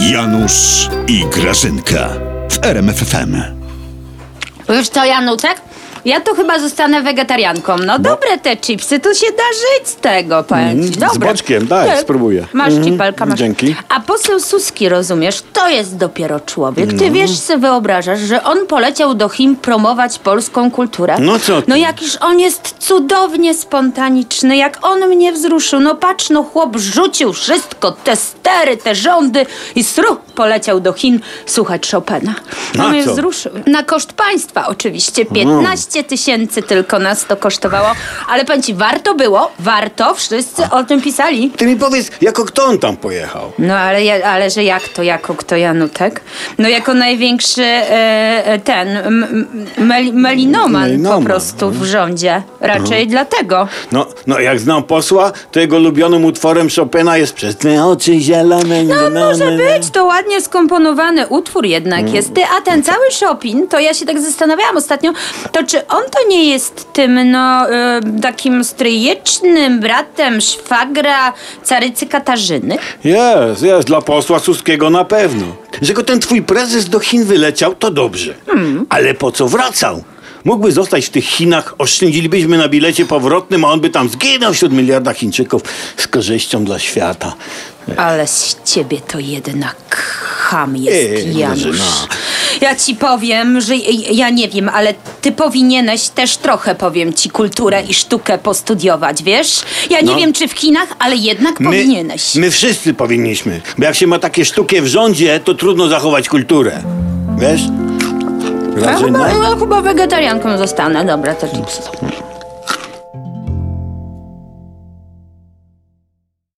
Janusz i Grażynka w RMFFM. Wiesz co, Janutek? Ja to chyba zostanę wegetarianką. No dobre te chipsy, tu się da żyć z tego, powiem ci. z Dobre. boczkiem, daj, Tak. spróbuję. Masz Mhm, cipelka, masz. dzięki. A poseł Suski, rozumiesz, to jest dopiero człowiek. Ty wiesz, sobie wyobrażasz, że on poleciał do Chin promować polską kulturę. No co ty? No jakiż on jest cudownie spontaniczny, jak on mnie wzruszył. No patrz, no chłop rzucił wszystko, te stery, te rządy i sru poleciał do Chin słuchać Chopina. No Na mnie co? wzruszył. Na koszt państwa oczywiście. 15 tysięcy tylko nas to kosztowało. Ale powiem ci, warto było, warto, wszyscy o tym pisali. Ty mi powiedz, jako kto on tam pojechał? No ale, ja, ale że jak to, jako kto Janutek? No jako największy e, e, ten m, m, mel, melinoman, Melinoman, po prostu w rządzie. Raczej dlatego. No, no jak znam posła, to jego ulubionym utworem Chopina jest Przez te oczy zielone. No może być, to ładnie skomponowany utwór jednak jest. Ty, a ten cały Chopin, to ja się tak zastanawiałam ostatnio, to czy on to nie jest tym, no, e, takim stryjecznym bratem szwagra carycy Katarzyny? Jest, jest, dla posła Suskiego na pewno. Że go ten twój prezes do Chin wyleciał, to dobrze. Ale po co wracał? Mógłby zostać w tych Chinach, oszczędzilibyśmy na bilecie powrotnym, a on by tam zginął wśród miliarda Chińczyków z korzyścią dla świata. Ale z ciebie to jednak ham jest, Ej, Janusz. Grażyna. Ja ci powiem, że ja nie wiem, ale ty powinieneś też trochę, powiem ci, kulturę i sztukę postudiować, wiesz? Ja nie No. wiem, czy w Chinach, ale jednak powinieneś. My wszyscy powinniśmy. Bo jak się ma takie sztuki w rządzie, to trudno zachować kulturę. Wiesz? Ja chyba, Grażyna? ja chyba wegetarianką zostanę. Dobra, to chipsy.